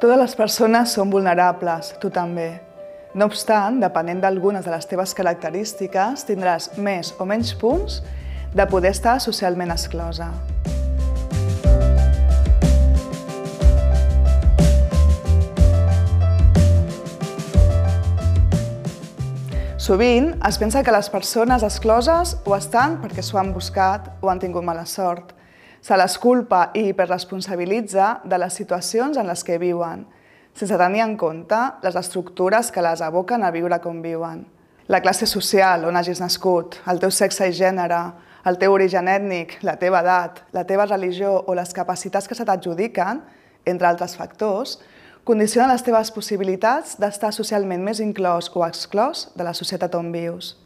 Totes les persones són vulnerables, tu també. No obstant, depenent d'algunes de les teves característiques, tindràs més o menys punts de poder estar socialment exclosa. Sovint es pensa que les persones excloses ho estan perquè s'ho han buscat o han tingut mala sort. Se les culpa i hiperresponsabilitza de les situacions en les que viuen, sense tenir en compte les estructures que les aboquen a viure com viuen. La classe social on hagis nascut, el teu sexe i gènere, el teu origen ètnic, la teva edat, la teva religió o les capacitats que se t'adjudiquen, entre altres factors, condiciona les teves possibilitats d'estar socialment més inclòs o exclòs de la societat on vius.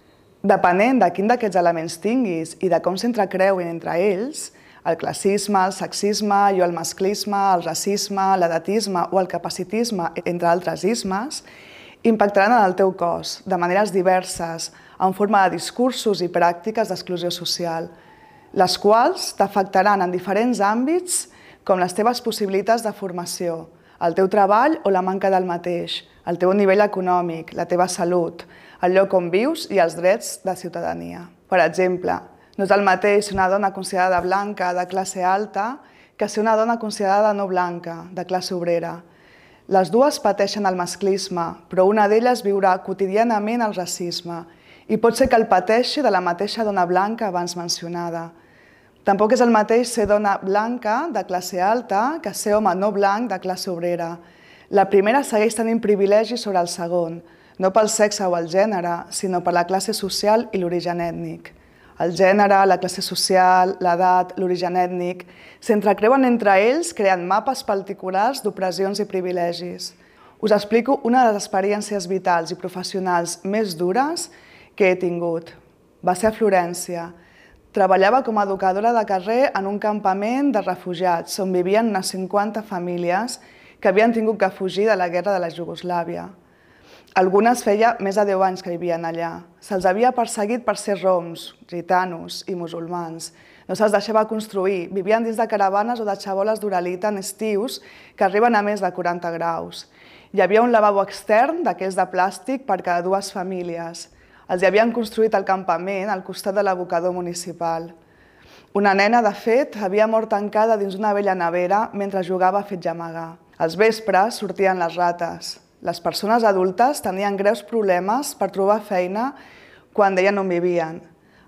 Depenent de quin d'aquests elements tinguis i de com s'entrecreuen entre ells, el classisme, el sexisme i el masclisme, el racisme, l'edatisme o el capacitisme, entre altres ismes, impactaran en el teu cos de maneres diverses, en forma de discursos i pràctiques d'exclusió social, les quals t'afectaran en diferents àmbits com les teves possibilitats de formació, el teu treball o la manca del mateix, el teu nivell econòmic, la teva salut, el lloc on vius i els drets de ciutadania. Per exemple, no és el mateix una dona considerada blanca de classe alta que ser una dona considerada no blanca, de classe obrera. Les dues pateixen el masclisme, però una d'elles viurà quotidianament el racisme i pot ser que el pateixi de la mateixa dona blanca abans mencionada. Tampoc és el mateix ser dona blanca de classe alta que ser home no blanc de classe obrera. La primera segueix tenint privilegis sobre el segon, no pel sexe o el gènere, sinó per la classe social i l'origen ètnic. El gènere, la classe social, l'edat, l'origen ètnic, s'entrecreuen entre ells creant mapes particulars d'opressions i privilegis. Us explico una de les experiències vitals i professionals més dures que he tingut. Va ser a Florència, Treballava com a educadora de carrer en un campament de refugiats on vivien unes 50 famílies que havien tingut que fugir de la guerra de la Jugoslàvia. Algunes feia més de 10 anys que vivien allà. Se'ls havia perseguit per ser roms, gitanos i musulmans. No se'ls deixava construir, vivien dins de caravanes o de xaboles d'uralita en estius que arriben a més de 40 graus. Hi havia un lavabo extern d'aquells de plàstic per cada dues famílies els hi havien construït el campament al costat de l'abocador municipal. Una nena, de fet, havia mort tancada dins una vella nevera mentre jugava a fet gemagar. Als vespres sortien les rates. Les persones adultes tenien greus problemes per trobar feina quan deien on vivien.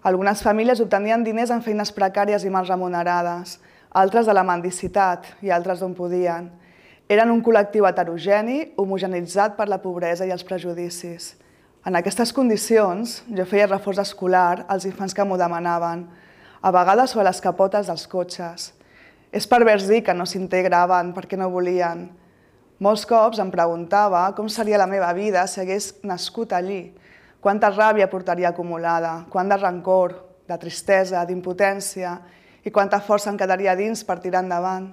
Algunes famílies obtenien diners en feines precàries i mal remunerades, altres de la mendicitat i altres d'on podien. Eren un col·lectiu heterogeni, homogenitzat per la pobresa i els prejudicis. En aquestes condicions, jo feia reforç escolar als infants que m'ho demanaven, a vegades sobre les capotes dels cotxes. És pervers dir que no s'integraven perquè no volien. Molts cops em preguntava com seria la meva vida si hagués nascut allí, quanta ràbia portaria acumulada, quant de rancor, de tristesa, d'impotència i quanta força em quedaria dins per tirar endavant,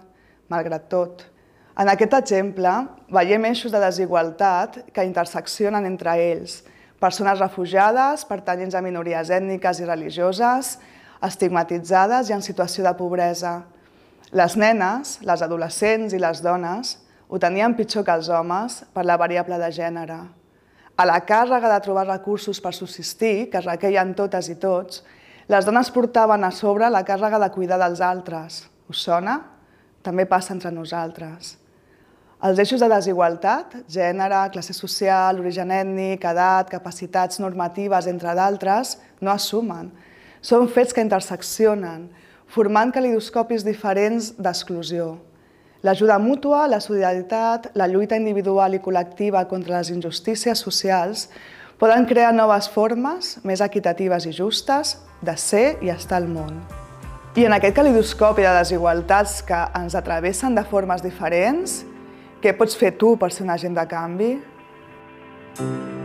malgrat tot. En aquest exemple, veiem eixos de desigualtat que interseccionen entre ells, persones refugiades, pertanyents a minories ètniques i religioses, estigmatitzades i en situació de pobresa. Les nenes, les adolescents i les dones ho tenien pitjor que els homes per la variable de gènere. A la càrrega de trobar recursos per subsistir, que es requeien totes i tots, les dones portaven a sobre la càrrega de cuidar dels altres. Us sona? També passa entre nosaltres. Els eixos de desigualtat, gènere, classe social, origen ètnic, edat, capacitats normatives, entre d'altres, no es sumen. Són fets que interseccionen, formant calidoscopis diferents d'exclusió. L'ajuda mútua, la solidaritat, la lluita individual i col·lectiva contra les injustícies socials poden crear noves formes més equitatives i justes de ser i estar al món. I en aquest calidoscopi de desigualtats que ens atravessen de formes diferents, què pots fer tu per ser un agent de canvi? Mm.